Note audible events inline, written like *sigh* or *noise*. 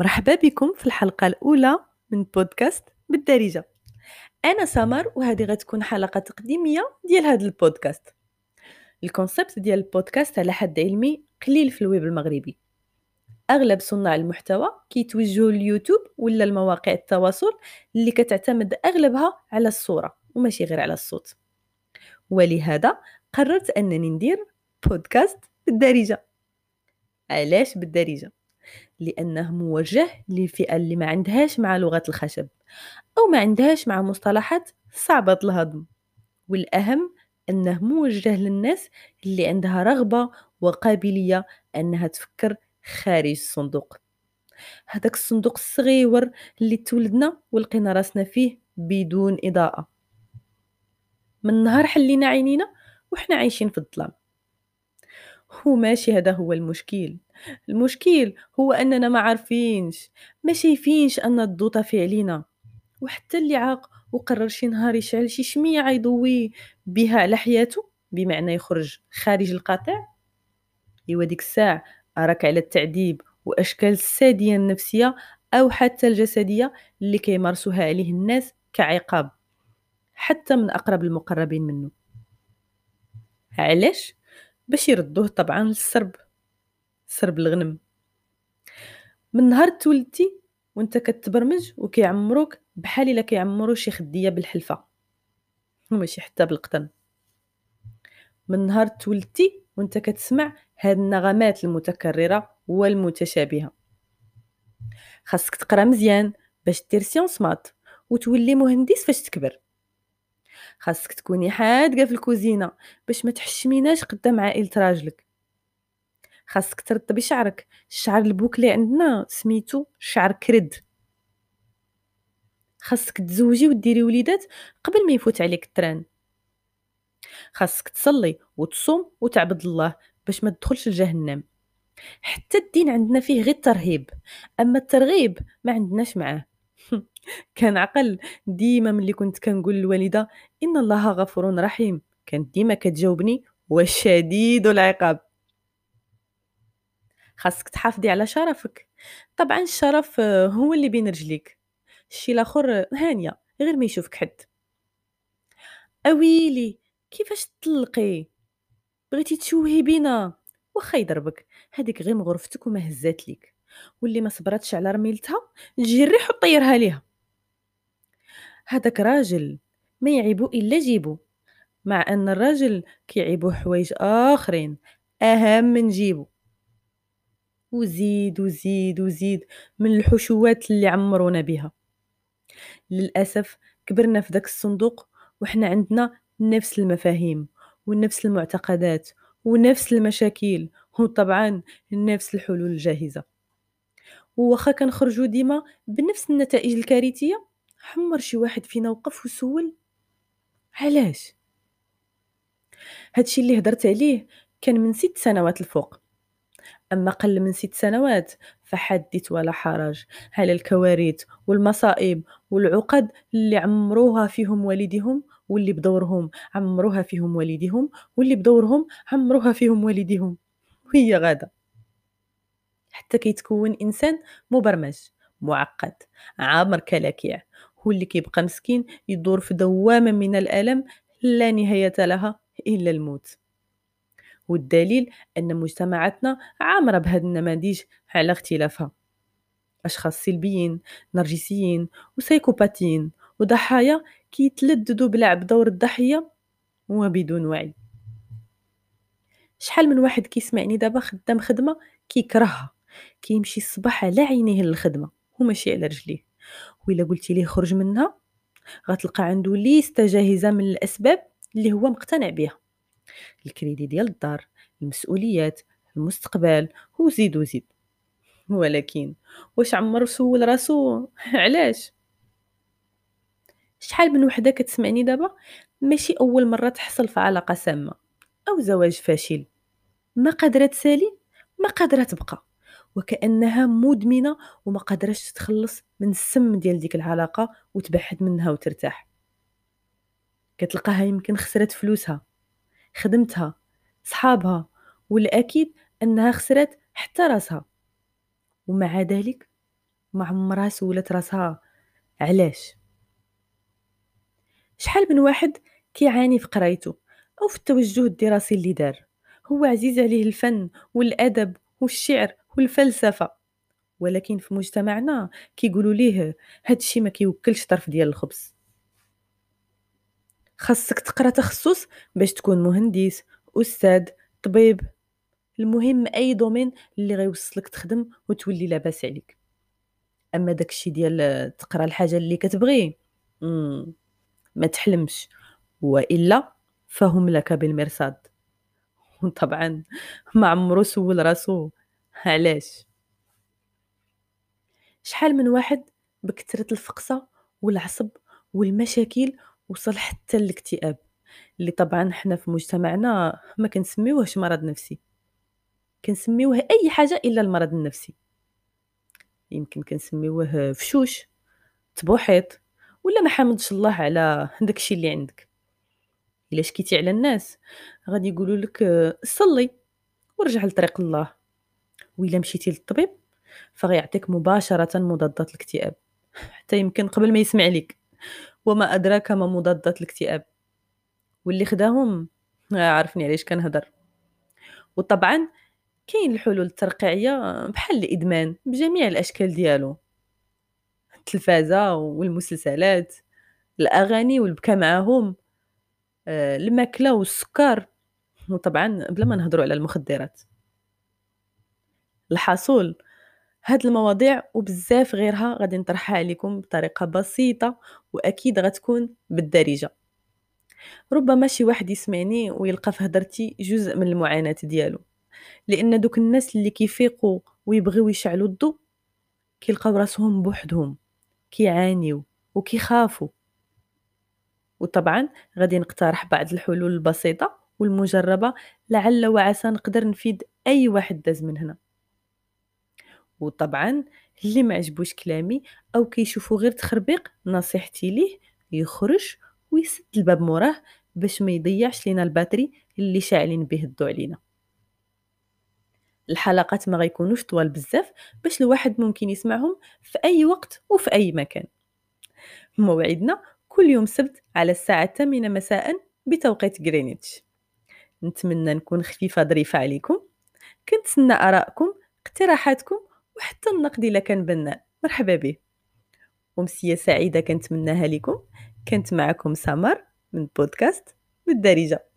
مرحبا بكم في الحلقة الأولى من بودكاست بالدارجة. أنا سمر وهذه غتكون حلقة تقديمية ديال هذا البودكاست. ال concept ديال البودكاست على حد علمي قليل في الويب المغربي. أغلب صناع المحتوى كيتوجهوا لليوتيوب ولا المواقع التواصل اللي كتعتمد أغلبها على الصورة وماشي غير على الصوت. ولهذا قررت أنني ندير بودكاست بالدارجة. علاش بالدارجة؟ لأنه موجه للفئه اللي ما عندهاش مع لغة الخشب أو ما عندهاش مع مصطلحات صعبة الهضم. والأهم أنه موجه للناس اللي عندها رغبة وقابلية أنها تفكر خارج الصندوق. هذاك الصندوق الصغيور اللي تولدنا ولقينا راسنا فيه بدون إضاءة. من نهار حلينا عينينا وحنا عايشين في الظلام. هو ماشي هذا هو المشكل. المشكل هو أننا ما عارفينش ما شايفينش أن الضوء طافي علينا. وحتى اللي عاق وقرر شي نهار يشعل شي شميعة يضوي بها على حياته بمعنى يخرج خارج القاطع أيوا ديك الساعة أراك على التعذيب وأشكال السادية النفسية أو حتى الجسدية اللي كيمارسوها عليه الناس كعقاب حتى من أقرب المقربين منه. علاش؟ باش يردوه طبعا للسرب سرب الغنم. من نهار تولدتي وانت كتبرمج وكيعمروك بحال إلا كيعمرو شي خديه بالحلفة. وماشي حتى بالقطن. من نهار تولدتي وانت كتسمع هاد النغمات المتكررة والمتشابهة. خاصك تقرأ مزيان باش دير sciences maths وتولي مهندس فاش تكبر. خاصك تكوني حادقة في الكوزينة باش ما تحشميناش قدام عائلة راجلك. خاصك ترطبي شعرك الشعر ال bouclé عندنا سميتو شعر كرد. خاصك تزوجي وديري وليدات قبل ما يفوت عليك ال train. خاصك تصلي وتصوم وتعبد الله باش ما تدخلش لجهنم. حتى الدين عندنا فيه غير الترهيب أما الترغيب ما عندناش معاه. *laughs* كان عقل ديما ملي كنت كنقول للوالدة إن الله غفور رحيم. كانت ديما كتجاوبني وشديد العقاب. خاصك تحافظي على شرفك. طبعا الشرف هو اللي بين رجليك. الشي الآخر هانية غير ما يشوفك حد. أويلي كيفاش تطلقي بغيتي تشوهي بينا. واخا يضربك. هذيك غير مغرفتك وما هزات ليك واللي ما صبرتش على رميلتها تجي الريح وطيرها ليها. هذاك راجل ما يعيبو إلا جيبو مع أن الراجل كيعيبو حوايج آخرين أهم من جيبو. وزيد وزيد وزيد من الحشوات اللي عمرونا بها للأسف كبرنا في داك الصندوق وحنا عندنا نفس المفاهيم ونفس المعتقدات ونفس المشاكل وطبعا نفس الحلول الجاهزة. وواخا كنخرجوا ديما بنفس النتائج الكارثية حمر شي واحد فينا وقف وسول. علاش؟ هادشي اللي هدرت عليه كان من ست سنوات الفوق. أما قل من ست سنوات فحدث ولا حرج. على الكوارث والمصائب والعقد اللي عمروها فيهم والديهم واللي بدورهم عمروها فيهم والديهم واللي بدورهم عمروها فيهم والديهم. وهي غادة. حتى كيتكون إنسان مبرمج معقد عامر كلاكيع. هو اللي كيبقى مسكين يدور في دوامة من الألم لا نهاية لها إلا الموت. والدليل أن مجتمعاتنا عامرة بهذه النماذج على اختلافها. أشخاص سلبيين نرجسيين وسيكوباتيين وضحايا كيتلددوا بلعب دور الضحية وبدون وعي. شحال من واحد كيسمعني دابا خدام خدمة كيكرهها. كيمشي الصباح على عينيه للخدمة وماشي على رجليه. وإلا قلتي ليه خرج منها؟ غتلقى عنده ليستة جاهزة من الأسباب اللي هو مقتنع بها الكريدي ديال الدار المسؤوليات المستقبل وزيد وزيد. ولكن واش عمر سول راسو؟ *laughs* علاش؟ شحال من وحدة كتسمعني دابا؟ ماشي أول مرة تحصل في علاقة سامة أو زواج فاشل. ما قادرة تسالي؟ ما قادرة تبقى. وكأنها مدمنة وما قادراش تتخلص من السم ديال ديك العلاقة وتبعد منها وترتاح. كتلقاها يمكن خسرت فلوسها خدمتها صحابها والأكيد أنها خسرت حتى راسها. ومع ذلك ما عمرها سولت راسها علاش؟ شحال من واحد كيعاني في قرايته أو في التوجه الدراسي اللي دار؟ هو عزيز عليه الفن والأدب والشعر والفلسفة ولكن في مجتمعنا كيقولوا ليه هادشي ما كيوكلش طرف ديال الخبز. خاصك تقرا تخصص باش تكون مهندس أستاذ طبيب. المهم أي دومين اللي غيوصلك تخدم وتولي لاباس عليك. أما داكشي ديال تقرا الحاجة اللي كتبغي ما تحلمش. وإلا فهم لك بالمرصاد. *laughs* وطبعا ما عمرو سول راسو. علاش؟ شحال من واحد بكثرة الفقصة والعصب والمشاكل وصل حتى الاكتئاب اللي طبعا حنا في مجتمعنا ما كنسميوهش مرض نفسي. كنسميوه أي حاجة إلا المرض النفسي. يمكن كنسميوه فشوش تبوحيط ولا ما حمدش الله على داكشي اللي عندك. إلا شكيتي على الناس غادي يقولوا لك صلي ورجع لطريق الله. وإلا مشيتي للطبيب فغيعطيك مباشرة مضادات الاكتئاب. *laughs* حتى يمكن قبل ما يسمع لك وما أدراك ما مضادات الاكتئاب. واللي خداهم عارفني علاش كنهضر. وطبعا كاين الحلول الترقيعية بحال الإدمان بجميع الأشكال ديالو. التلفازة والمسلسلات الأغاني والبكا معاهم آه، الماكلة والسكر. وطبعا بلا ما نهضروا على المخدرات. الحاصل هاد المواضيع وبزاف غيرها غادي نطرحها عليكم بطريقة بسيطة وأكيد غتكون بالدارجة. ربما شي واحد يسمعني ويلقى في هدرتي جزء من المعاناة ديالو. لأن دوك الناس اللي كيفيقوا ويبغيو يشعلوا الضوء كيلقاو راسهم بوحدهم كيعانيو وكيخافوا. وطبعا غادي نقترح بعض الحلول البسيطة والمجربة لعل وعسى نقدر نفيد أي واحد داز من هنا. وطبعا اللي ما عجبوش كلامي أو كيشوفوا غير تخربيق نصيحتي ليه يخرج ويسد الباب موراه باش ما يضيعش لينا الباتري اللي شاعلين به الضوء علينا. الحلقات ما غيكونوش طوال بزاف باش الواحد ممكن يسمعهم في أي وقت وفي أي مكان. موعدنا كل يوم سبت على الساعة الثامنة مساء بتوقيت غرينتش. نتمنى نكون خفيفة ظريفة عليكم. كنتسنى آرائكم اقتراحاتكم وحتى النقد إلا كان بناء مرحبا به أمسية سعيدة كنتمناها لكم. كنت معكم سمر من بودكاست بالدارجة